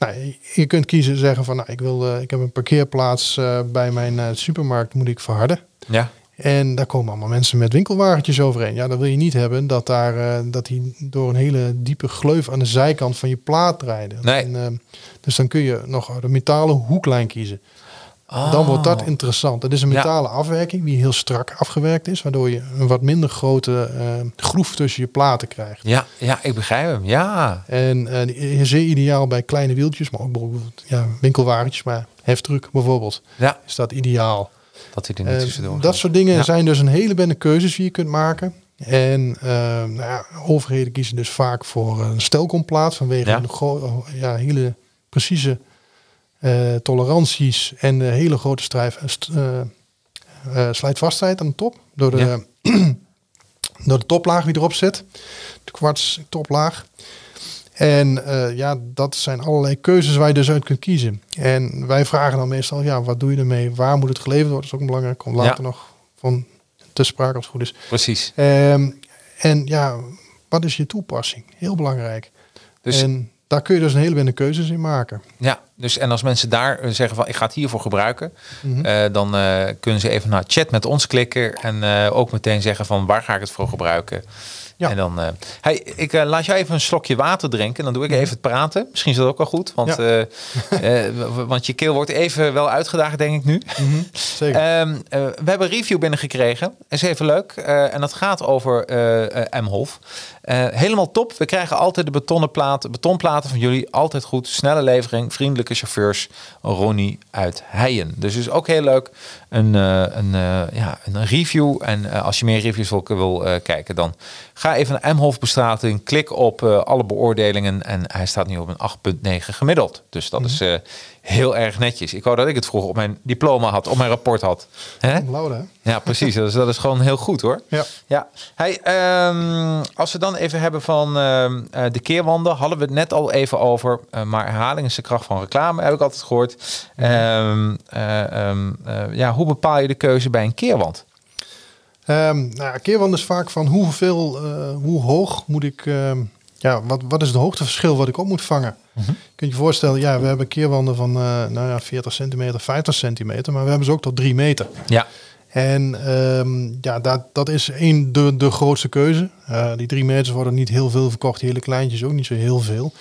Nou, je- kunt kiezen zeggen van, nou, ik, wil, eh, ik heb een parkeerplaats eh, bij mijn eh, supermarkt, moet ik verharden. ja. En daar komen allemaal mensen met winkelwagentjes overheen. Ja, dan wil je niet hebben dat, daar, dat die door een hele diepe gleuf aan de zijkant van je plaat rijden. Nee. En, dus dan kun je nog een metalen hoeklijn kiezen. Dan wordt dat Oh. interessant. Het is een Ja. metalen afwerking die heel strak afgewerkt is, waardoor je een wat minder grote eh, groef tussen je platen krijgt. Ja, ja, ik begrijp hem. Ja. En eh, zeer ideaal bij kleine wieltjes, maar ook bijvoorbeeld ja, winkelwagentjes, maar heftruck bijvoorbeeld, Ja, is dat ideaal. dat hij er niet tussendoor dat soort dingen Ja. zijn dus een hele bende keuzes die je kunt maken. En eh, nou ja, overheden kiezen dus vaak voor een stelkomplaat vanwege Ja. een ja, hele precieze eh, toleranties en hele grote strijf, eh, eh, slijtvastheid aan de top. Door de, Ja. door de toplaag die erop zit. De kwarts toplaag. En ja, dat zijn allerlei keuzes waar je dus uit kunt kiezen. En wij vragen dan meestal, ja, wat doe je ermee? Waar moet het geleverd worden? Dat is ook belangrijk. Komt later Ja. nog van te sprake als het goed is. Precies. Ehm, en ja, wat is je toepassing? Heel belangrijk. Dus, en daar kun je dus een hele bende keuzes in maken. ja, dus en als mensen daar eh, zeggen van ik ga het hiervoor gebruiken, Mhm. eh, dan eh, kunnen ze even naar chat met ons klikken en ook meteen zeggen van waar ga ik het voor gebruiken. Ja. En dan, hey, ik laat jou even een slokje water drinken. Dan doe ik even het praten. Misschien is dat ook wel goed, want, Mhm. Ja. want je keel wordt even wel uitgedaagd, denk ik nu. Zeker. Ehm, eh, we hebben een review binnengekregen. Is even leuk. En dat gaat over eh eh, Eh, helemaal top. We krijgen altijd de betonnen platen, betonplaten van jullie. Altijd goed. Snelle levering. Vriendelijke chauffeurs. Ronnie uit Heijen. Dus is ook heel leuk. Een, eh, een, eh, ja, een review. En als je meer reviews wil, wil kijken, dan ga even naar M-Hof bestrating. Klik op alle beoordelingen. En hij staat nu op een 8,9 gemiddeld. Dus dat is eh, heel erg netjes. Ik wou dat ik het vroeger op mijn diploma had, op mijn rapport had. Hè? Ja, precies. Dat is, dat is gewoon heel goed hoor. Ja. Ja. Hey, ehm, als we dan even hebben van ehm, eh, de keerwanden, hadden we het net al even over. eh, maar herhaling is de kracht van reclame, heb ik altijd gehoord. Eh, ehm, eh, ja, hoe bepaal je de keuze bij een keerwand? Nou, ja, keerwand is vaak van hoeveel, hoe hoog moet ik, ja, wat, wat is het hoogteverschil wat ik op moet vangen? Mhm. Kun je je voorstellen, ja, we hebben keerwanden van eh, nou ja, 40 centimeter, 50 centimeter, maar we hebben ze ook tot 3 meter. Ja, En ehm, ja, dat, dat is één de, de grootste keuze. Eh, die 3 meters worden niet heel veel verkocht, die hele kleintjes ook niet zo heel veel.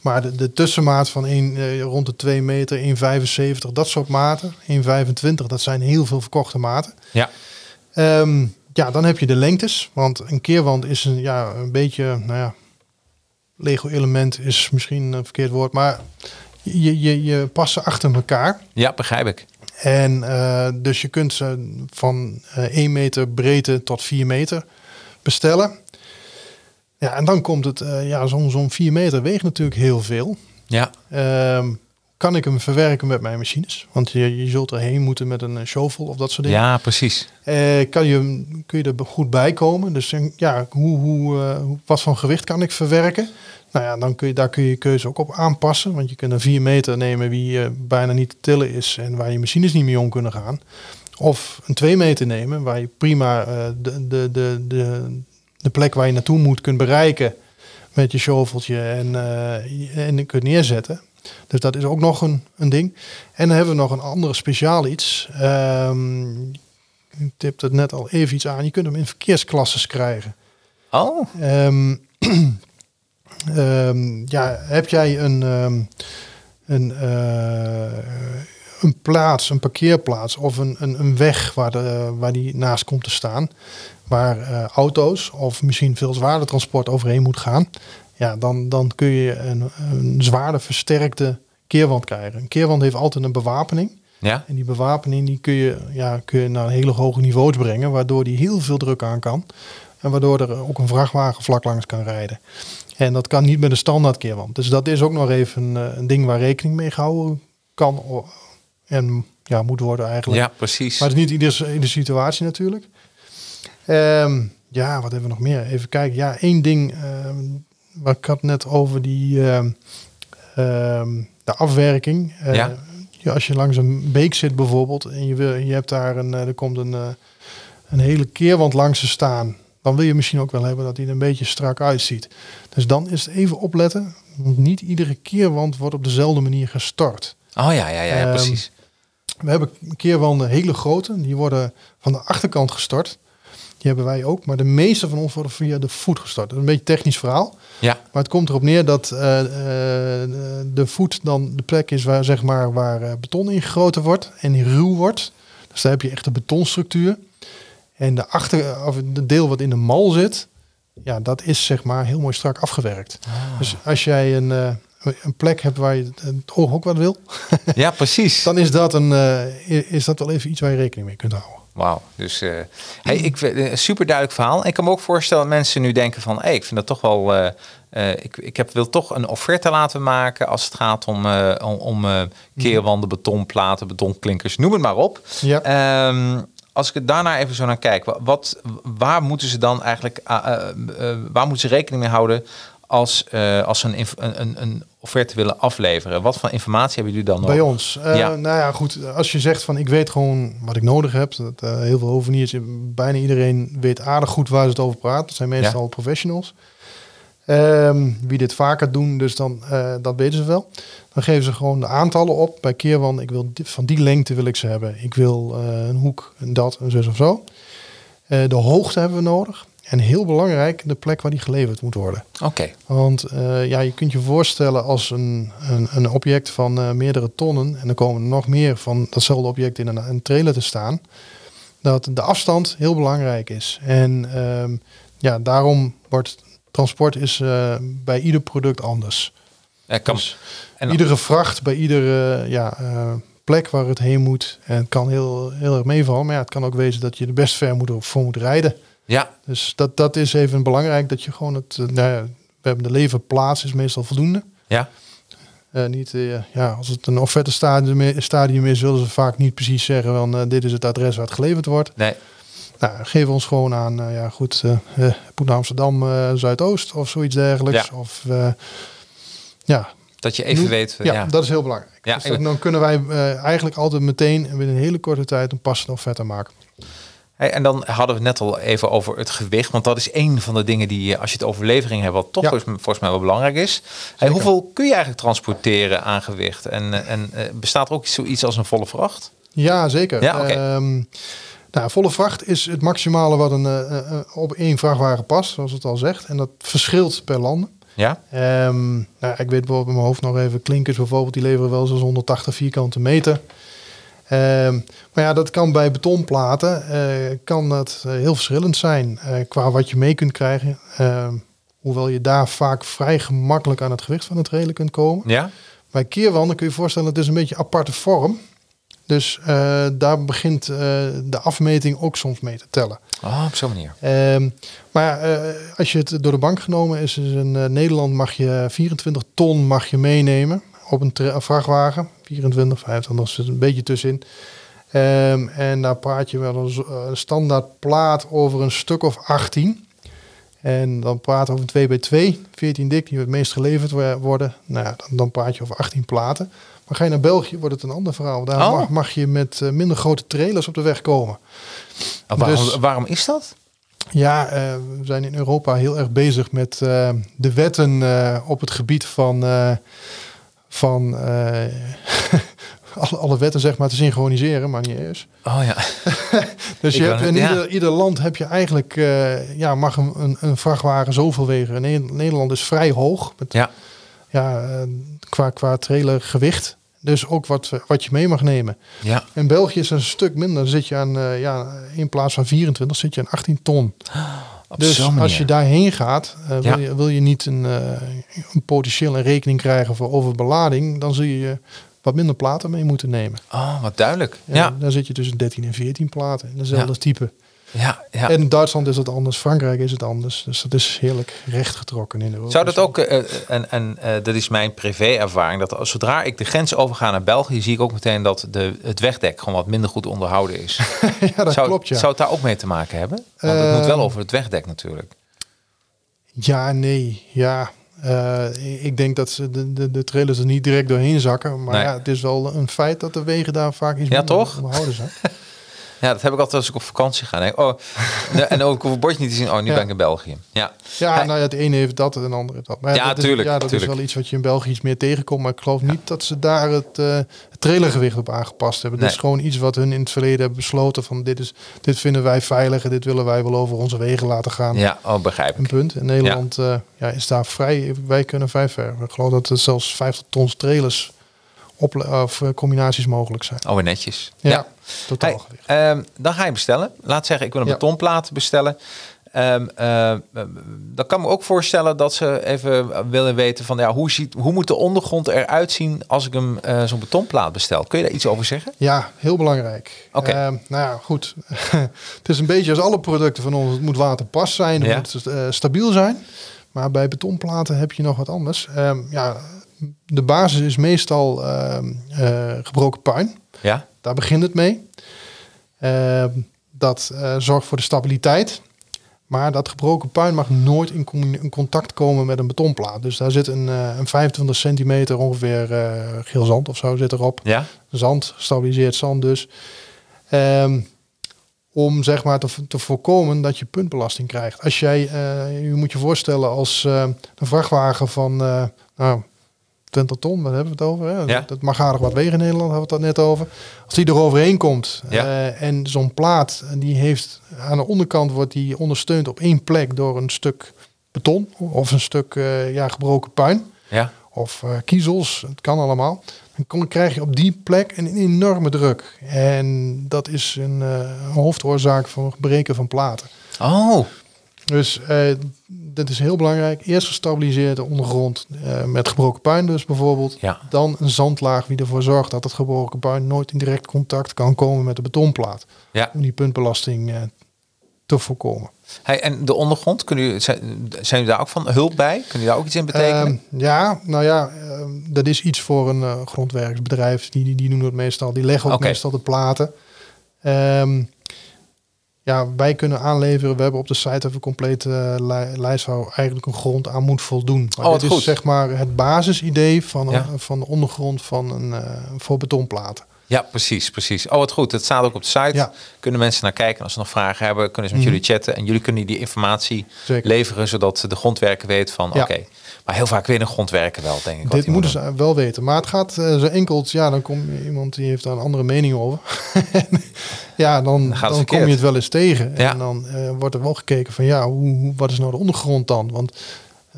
Maar de, de tussenmaat van een, eh, rond de 2 meter, 1,75, dat soort maten, 1,25, dat zijn heel veel verkochte maten. ja, Ehm, ja, dan heb je de lengtes. Want een keerwand is een, ja, een beetje, nou ja, Lego-element is misschien een verkeerd woord, maar je, je, je past ze achter elkaar. ja, begrijp ik. En eh, dus je kunt ze van eh 1 meter breedte tot 4 meter bestellen. Ja, en dan komt het, eh, ja, zo'n zo'n 4 meter weegt natuurlijk heel veel. Ja, Ehm, kan ik hem verwerken met mijn machines? Want je, je zult erheen moeten met een eh, shovel of dat soort dingen. ja precies. Eh, kan je, kun je er goed bij komen? Dus eh, ja, hoe, hoe, wat voor gewicht kan ik verwerken? Nou ja, dan kun je, daar kun je je keuze ook op aanpassen. Want je kunt een 4 meter nemen die bijna niet te tillen is en waar je machines niet mee om kunnen gaan. Of een 2 meter nemen waar je prima de, de, de, de, de plek waar je naartoe moet kunt bereiken met je shoveltje en, en kunt neerzetten. Dus dat is ook nog een, een ding. En dan hebben we nog een andere speciaal iets. Ehm ik tipte het net al even iets aan. Je kunt hem in verkeersklasses krijgen. Oh, Ehm, ehm, ja, heb jij een, een, eh, een plaats, een parkeerplaats of een, een, een weg waar, de, waar die naast komt te staan, waar eh, auto's of misschien veel zwaarder transport overheen moet gaan, ja, dan, dan kun je een, een zwaarder versterkte keerwand krijgen. Een keerwand heeft altijd een bewapening. ja, En die bewapening die kun, je, ja, kun je naar hele hoge niveaus brengen, waardoor die heel veel druk aan kan. En waardoor er ook een vrachtwagen vlak langs kan rijden. En dat kan niet met een standaard keerwand. Dus dat is ook nog even een, eh, een ding waar rekening mee gehouden kan en ja, moet worden eigenlijk. ja, precies. Maar het is niet iedere, iedere situatie natuurlijk. Ehm, ja, wat hebben we nog meer? Even kijken. Ja, één ding. ehm wat ik had net over die ehm, ehm, de afwerking. Eh, Ja. ja, als je langs een beek zit bijvoorbeeld en je, wil, je hebt daar een, eh, er komt een, eh, een hele keerwand langs te staan. Dan wil je misschien ook wel hebben dat hij er een beetje strak uitziet. Dus dan is het even opletten. Want niet iedere keerwand wordt op dezelfde manier gestort. Oh ja, ja, ja, ja Ehm, precies. We hebben keerwanden hele grote. Die worden van de achterkant gestort. Die hebben wij ook. Maar de meeste van ons worden via de voet gestort. Dat is een beetje een technisch verhaal. Ja, Maar het komt erop neer dat eh, eh, de voet dan de plek is waar, zeg maar, waar eh, beton ingegoten wordt en ruw wordt. Dus daar heb je echt een betonstructuur. En de achter, of het deel wat in de mal zit, ja, dat is zeg maar heel mooi strak afgewerkt. Dus als jij een, een plek hebt waar je het oog ook wat wil, Ja, precies. dan is dat, een, is dat wel even iets waar je rekening mee kunt houden. Wauw. Dus eh, hey, ik, een super duidelijk verhaal. Ik kan me ook voorstellen dat mensen nu denken van... Hey, ik vind dat toch wel... eh, eh, ik, ik heb, wil toch een offerte laten maken als het gaat om, eh, om, eh, keerwanden, betonplaten, betonklinkers, noem het maar op. Ja. Ehm, als ik het daarna even zo naar kijk, wa- wat, waar moeten ze dan eigenlijk, ah, eh, eh, waar moeten ze rekening mee houden als, eh, als ze een, een, een offerte willen afleveren? Wat voor informatie hebben jullie dan nog? Bij ons. Eh, Ja. Nou ja, goed. Als je zegt van ik weet gewoon wat ik nodig heb. Dat, eh, heel veel hoveniers, bijna iedereen weet aardig goed waar ze het over praten. Dat zijn meestal Ja. professionals. Ehm, wie dit vaker doen, dus dan, eh, dat weten ze wel. Dan geven ze gewoon de aantallen op. Bij Keerwan, ik wil dit, van die lengte wil ik ze hebben. Ik wil eh, een hoek, een dat, een zus of zo. Eh, de hoogte hebben we nodig. En heel belangrijk, de plek waar die geleverd moet worden. Oké, Want eh, ja, je kunt je voorstellen als een, een, een object van eh, meerdere tonnen... en er komen er nog meer van datzelfde object in een, een trailer te staan... dat de afstand heel belangrijk is. En ehm, ja, daarom wordt transport is, eh, bij ieder product anders. Eh, kan, Dus en- iedere vracht bij iedere ja, plek waar het heen moet... en het kan heel, heel erg meevallen... maar ja, het kan ook wezen dat je er best ver moet, voor moet rijden... ja, Dus dat, dat is even belangrijk dat je gewoon het. eh, nou ja, we hebben de leverplaats is meestal voldoende. ja, Eh, niet, eh, ja, als het een offerte stadium, stadium is, willen ze vaak niet precies zeggen van dit is het adres waar het geleverd wordt. nee, Nou, geef ons gewoon aan, ja goed, Poet Amsterdam Zuidoost of zoiets dergelijks. Ja. Of ja, dat je even Noem- weet. ja, ja. dat is heel belangrijk. Ja, dus dan, kunnen wij eigenlijk altijd meteen en binnen een hele korte tijd een passende offerte maken. Hey, en dan hadden we het net al even over het gewicht. Want dat is een van de dingen die, eh, als je het over levering hebt, wat toch Ja. volgens, mij wel belangrijk is. Hey, hoeveel kun je eigenlijk transporteren aan gewicht? En, eh, en eh, bestaat er ook zoiets als een volle vracht? Ja, zeker. Ja. Ehm, nou, volle vracht is het maximale wat een, op één vrachtwagen past, zoals het al zegt. En dat verschilt per land. Ja? Ehm, nou, ik weet bijvoorbeeld in mijn hoofd nog even, klinkers bijvoorbeeld, die leveren wel zo'n 180 vierkante meter. Ehm, maar ja, dat kan bij betonplaten, eh, kan dat eh, heel verschillend zijn eh, qua wat je mee kunt krijgen. Ehm, hoewel je daar vaak vrij gemakkelijk aan het gewicht van het trailer kunt komen. Ja? Bij keerwanden kun je je voorstellen, het is een beetje een aparte vorm. Dus daar begint de afmeting ook soms mee te tellen. Oh, op zo'n manier. Ehm, maar als je het door de bank genomen is, is in Nederland mag je 24 ton mag je meenemen op een, vrachtwagen. 24, 25, er zit een beetje tussenin. Ehm, en daar praat je wel een, eh, een standaard plaat over een stuk of 18. En dan praat over een 2 bij 2 14 dik, die het meest geleverd wo- worden. Nou ja, dan, dan praat je over 18 platen. Maar ga je naar België, wordt het een ander verhaal. Daar Oh. mag, mag je met eh, minder grote trailers op de weg komen. Oh, waarom, Dus- waarom is dat? Ja, eh, we zijn in Europa heel erg bezig met de wetten op het gebied van, van eh, alle, alle wetten zeg maar te synchroniseren, maar niet eens. Oh ja. Dus je hebt, in ja. ieder, ieder land heb je eigenlijk, eh, ja, mag een, een, een vrachtwagen zoveel wegen. Ne- Nederland is vrij hoog met, Ja. ja, eh, qua, qua trailergewicht. Dus ook wat, wat je mee mag nemen. Ja. In België is het een stuk minder. Dan zit je aan, ja, in plaats van 24 zit je aan 18 ton. Dus als je daarheen gaat, eh, wil, Ja. je, wil je niet een, eh, een potentieel een rekening krijgen voor overbelading, dan zul je wat minder platen mee moeten nemen. Oh, wat duidelijk. En Ja. Dan zit je tussen 13 en 14 platen in dezelfde type. Ja, ja. En in Duitsland is het anders, Frankrijk is het anders. Dus dat is heerlijk rechtgetrokken in Europa. Zou dat ook, eh, eh, en, en eh, dat is mijn privé-ervaring, dat zodra ik de grens overga naar België, zie ik ook meteen dat de, het wegdek gewoon wat minder goed onderhouden is. ja, dat zou, klopt, ja. zou het daar ook mee te maken hebben? Want het moet wel over het wegdek natuurlijk. Ja, nee, ja. Ik denk dat ze de, de, de trailers er niet direct doorheen zakken. Maar Nee. ja, het is wel een feit dat de wegen daar vaak iets Ja, toch? onderhouden zijn. Ja, dat heb ik altijd als ik op vakantie ga. Denk, oh, en ook hoef het bordje niet te zien. Oh, nu Ja. ben ik in België. Ja, Ja, nou ja, het ene heeft dat en het andere heeft dat. Maar Ja, dat is, tuurlijk, Ja, dat tuurlijk. is wel iets wat je in België iets meer tegenkomt. Maar ik geloof niet dat ze daar het, eh, het trailergewicht op aangepast hebben. Nee. Dit is gewoon iets wat hun in het verleden hebben besloten. Van dit, is, dit vinden wij veilig en dit willen wij wel over onze wegen laten gaan. ja oh, begrijp Een ik. punt. In Nederland eh, ja, is daar vrij. Wij kunnen vrij ver. Ik geloof dat er zelfs 50 tons trailers op, of eh, combinaties mogelijk zijn. Oh, netjes. Ja, Ja. Totaal Hey, ehm, dan ga je bestellen. Laat zeggen, ik wil een Ja. betonplaat bestellen. Eh, dan kan ik me ook voorstellen dat ze even willen weten van ja, hoe, ziet, hoe moet de ondergrond eruit zien als ik hem eh, zo'n betonplaat bestel? Kun je daar iets over zeggen? Ja, heel belangrijk. Oké. Nou ja, goed. het is een beetje als alle producten van ons. Het moet waterpas zijn, het Ja. moet eh, stabiel zijn. Maar bij betonplaten heb je nog wat anders. Ja, de basis is meestal eh, gebroken puin. Ja? Daar begint het mee. Ehm, dat eh, zorgt voor de stabiliteit. Maar dat gebroken puin mag nooit in, in contact komen met een betonplaat. Dus daar zit een, eh, een 25 centimeter ongeveer eh, geel zand of zo zit erop Ja? zand, stabiliseert zand dus. Ehm, om zeg maar te, te voorkomen dat je puntbelasting krijgt. Als jij, je moet je voorstellen als een vrachtwagen van nou, 20 ton, hebben we het over? Hè? Ja. Dat mag aardig wat wegen in Nederland, hebben we het net over. Als die er overheen komt Ja. eh, en zo'n plaat, die heeft aan de onderkant wordt die ondersteund op één plek door een stuk beton of een stuk eh, ja, gebroken puin Ja? of eh, kiezels, het kan allemaal. Dan kom, krijg je op die plek een enorme druk. En dat is een, hoofdoorzaak van breken van platen. Oh, Dus dat is heel belangrijk. Eerst gestabiliseerde ondergrond eh, met gebroken puin dus bijvoorbeeld. ja. Dan een zandlaag die ervoor zorgt dat het gebroken puin nooit in direct contact kan komen met de betonplaat. Ja. Om die puntbelasting eh, te voorkomen. Hey, en de ondergrond, kunnen jullie, zijn, jullie daar ook van hulp bij? Kunnen jullie daar ook iets in betekenen? Ehm, ja, nou ja, ehm, dat is iets voor een eh, grondwerksbedrijf. Die, die, die doen het meestal. Die leggen ook meestal de platen. Ehm, ja, wij kunnen aanleveren. We hebben op de site even een complete eh, li- lijst waar eigenlijk een grond aan moet voldoen. Maar Oh, dit goed. is zeg maar het basisidee van, een- van de ondergrond van een, eh, voor betonplaten. Ja, precies, precies. Oh, wat goed. Het staat ook op de site. Ja. Kunnen mensen naar kijken. Als ze nog vragen hebben, kunnen ze met Mhm. jullie chatten. En jullie kunnen die informatie Zeker. leveren, zodat de grondwerker weet van, Ja. oké. Maar heel vaak weet een grondwerker wel, denk ik. Dit moeten moet ze wel weten. Maar het gaat eh, zo enkel, ja, dan komt iemand die heeft daar een andere mening over. ja, dan, Dan dan kom je het wel eens tegen. Ja. En dan eh, wordt er wel gekeken van, ja, hoe, hoe- wat is nou de ondergrond dan? Want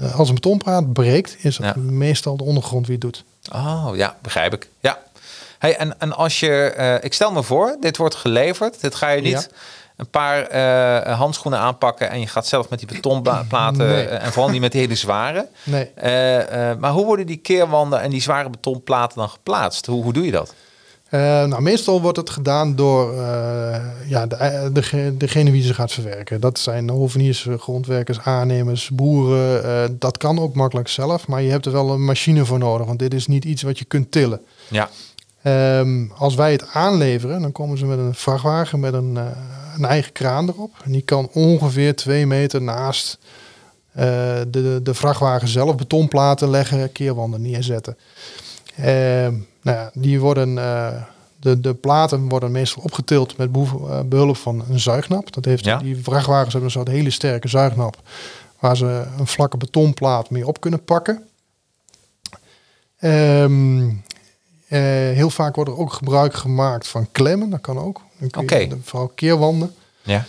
eh, als een betonpraat breekt, is het Ja. meestal de ondergrond wie het doet. Oh, ja, begrijp ik. Ja. Hey, en, en als je, ik stel me voor, dit wordt geleverd. Dit ga je niet Ja. Een paar eh, handschoenen aanpakken en je gaat zelf met die betonplaten Nee. eh, en vooral niet met die hele zware. Nee. Eh, maar hoe worden die keerwanden en die zware betonplaten dan geplaatst? Hoe, hoe doe je dat? Nou, meestal wordt het gedaan door ja, de, dege- degene wie ze gaat verwerken. Dat zijn hoveniers, grondwerkers, aannemers, boeren. dat kan ook makkelijk zelf, maar je hebt er wel een machine voor nodig. Want dit is niet iets wat je kunt tillen. Ja, Ehm, als wij het aanleveren, dan komen ze met een vrachtwagen met een, een eigen kraan erop. En die kan ongeveer twee meter naast eh, de, de, vrachtwagen zelf betonplaten leggen, keerwanden neerzetten. Ehm, nou ja, die worden, eh, de, de platen worden meestal opgetild met eh, behulp van een zuignap. Dat heeft, Ja. Die vrachtwagens hebben een soort hele sterke zuignap waar ze een vlakke betonplaat mee op kunnen pakken. Ehm, eh, heel vaak wordt er ook gebruik gemaakt van klemmen, dat kan ook. Oké. Vooral keerwanden. ja.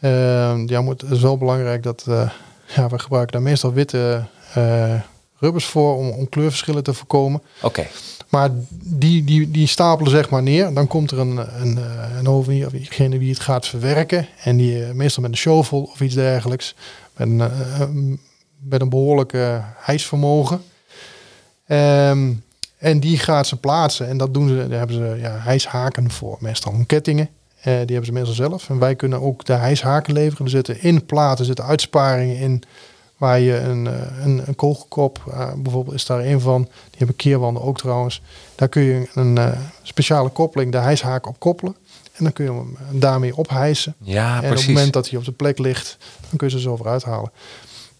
Ehm, ja, moet, het is wel belangrijk dat eh, ja, we gebruiken daar meestal witte eh, rubbers voor om, om kleurverschillen te voorkomen. oké. Maar die, die, die stapelen zeg maar neer. Dan komt er een, een, eh, een of degene die het gaat verwerken. En die meestal met een shovel of iets dergelijks. Met een, met een behoorlijk eh, hijsvermogen. Ehm, en die gaat ze plaatsen. En dat doen ze, daar hebben ze ja, hijshaken voor. Meestal kettingen. Eh, die hebben ze meestal zelf. En wij kunnen ook de hijshaken leveren. Er zitten in platen zitten uitsparingen in. Waar je een, eh, een, een kogelkop, eh, bijvoorbeeld is daar een van. Die hebben keerwanden ook trouwens. Daar kun je een speciale koppeling, de hijshaak op koppelen. En dan kun je hem daarmee ophijsen. Ja, en op het moment dat hij op de plek ligt, dan kun je ze zo weer uithalen.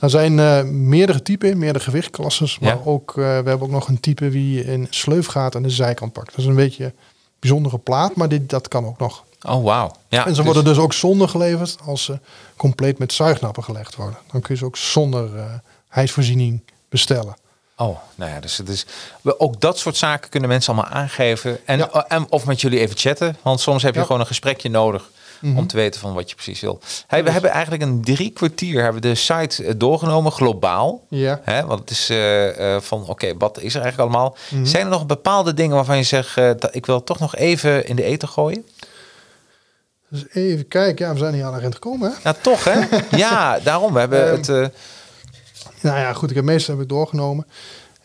Er zijn eh, meerdere typen, meerdere gewichtklasses. Maar Ja. ook, eh, we hebben ook nog een type wie een sleufgaat aan de zijkant pakt. Dat is een beetje een bijzondere plaat, maar dit, dat kan ook nog. Oh, wauw. Ja, en ze worden dus ook zonder geleverd als ze compleet met zuignappen gelegd worden. Dan kun je ze ook zonder uh, hijsvoorziening bestellen. Oh, nou ja, dus, dus ook dat soort zaken kunnen mensen allemaal aangeven. En, en of met jullie even chatten. Want soms heb je gewoon een gesprekje nodig om mhm. te weten van wat je precies wil. Hey, we hebben eigenlijk een drie kwartier hebben de site eh, doorgenomen globaal. Ja. Hè, want het is uh, van oké, wat is er eigenlijk allemaal? Mhm. Zijn er nog bepaalde dingen waarvan je zegt dat ik wil toch nog even in de eten gooien? Dus even kijken, ja, we zijn hier aan de rent gekomen. Hè? Ja, toch hè? ja, daarom. We hebben um, het. Nou ja, goed, ik heb meestal heb ik doorgenomen.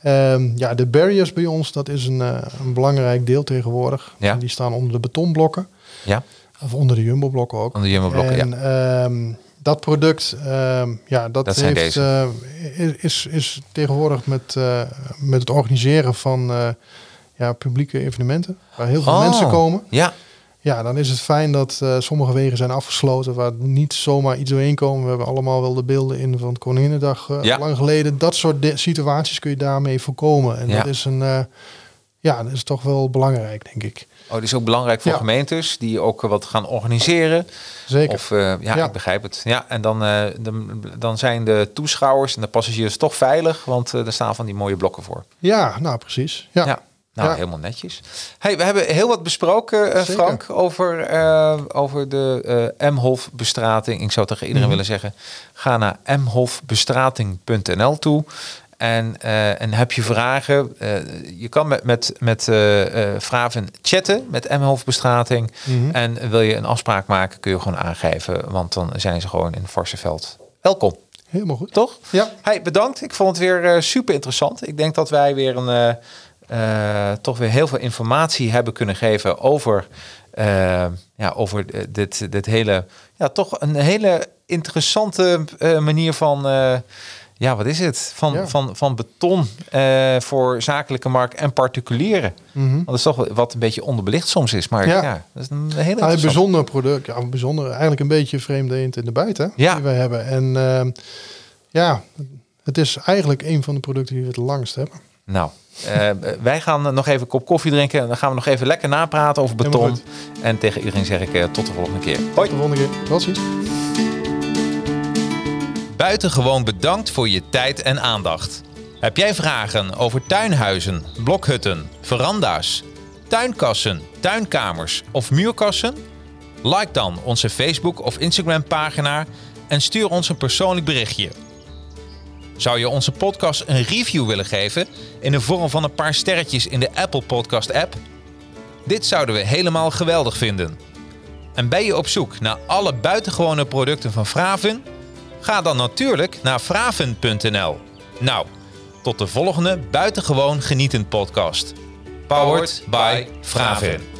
Um, ja, de barriers bij ons, dat is een, een belangrijk deel tegenwoordig. Ja. Die staan onder de betonblokken. Ja. Of onder de Jumbo-blokken ook. Onder de Jumbo-blokken, en, ja. Um, dat product, um, ja, dat, dat heeft, uh, is, is tegenwoordig met, uh, met het organiseren van uh, ja, publieke evenementen, waar heel veel oh, mensen komen. Ja. Ja, dan is het fijn dat sommige wegen zijn afgesloten, waar niet zomaar iets doorheen komen. We hebben allemaal wel de beelden in van Koninginnedag ja. lang geleden. Dat soort situaties kun je daarmee voorkomen. En ja. dat is een, ja, dat is toch wel belangrijk, denk ik. Oh, is ook belangrijk voor Ja. gemeentes die ook wat gaan organiseren. Zeker. Of, eh, ja, Ja. ik begrijp het. Ja, en dan, eh, dan, dan zijn de toeschouwers en de passagiers toch veilig, want eh, er staan van die mooie blokken voor. Ja, nou precies. Ja. Ja. Nou, Ja. helemaal netjes. Hey, we hebben heel wat besproken, eh. Frank, over, eh, over de eh M-Hof bestrating. Ik zou tegen iedereen Mhm. willen zeggen, ga naar mhofbestrating.nl toe. En, eh, en heb je vragen, eh, je kan met, met, met eh Fraven chatten met M-Hof bestrating. Mhm. En wil je een afspraak maken, kun je gewoon aangeven, want dan zijn ze gewoon in Varsenveld. Welkom, Helemaal goed. toch? Ja, Hey, bedankt. Ik vond het weer super interessant. Ik denk dat wij weer een, toch weer heel veel informatie hebben kunnen geven over, ja, over dit, dit hele, ja, toch een hele interessante manier van, ja, wat is het? Van, Ja. van, van beton eh, voor zakelijke markt en particulieren. Want dat is toch wat een beetje onderbelicht soms is. Maar ja, Ja. dat is een hele Nou, een bijzonder product. Ja, een bijzonder. Eigenlijk een beetje vreemde eend in de buiten. Ja. Die we hebben. En ehm, ja, het is eigenlijk een van de producten die we het langst hebben. Nou, eh, wij gaan nog even een kop koffie drinken. En dan gaan we nog even lekker napraten over beton. En tegen iedereen zeg ik eh, tot de volgende keer. Hoi. Tot de volgende keer. Tot ziens. Buitengewoon bedankt voor je tijd en aandacht. Heb jij vragen over tuinhuizen, blokhutten, veranda's, tuinkassen, tuinkamers of muurkassen? Like dan onze Facebook of Instagram pagina en stuur ons een persoonlijk berichtje. Zou je onze podcast een review willen geven in de vorm van een paar sterretjes in de Apple Podcast app? Dit zouden we helemaal geweldig vinden. En ben je op zoek naar alle buitengewone producten van Fraven? Ga dan natuurlijk naar fraven.nl. Nou, tot de volgende buitengewoon genietend podcast. Powered by Fraven.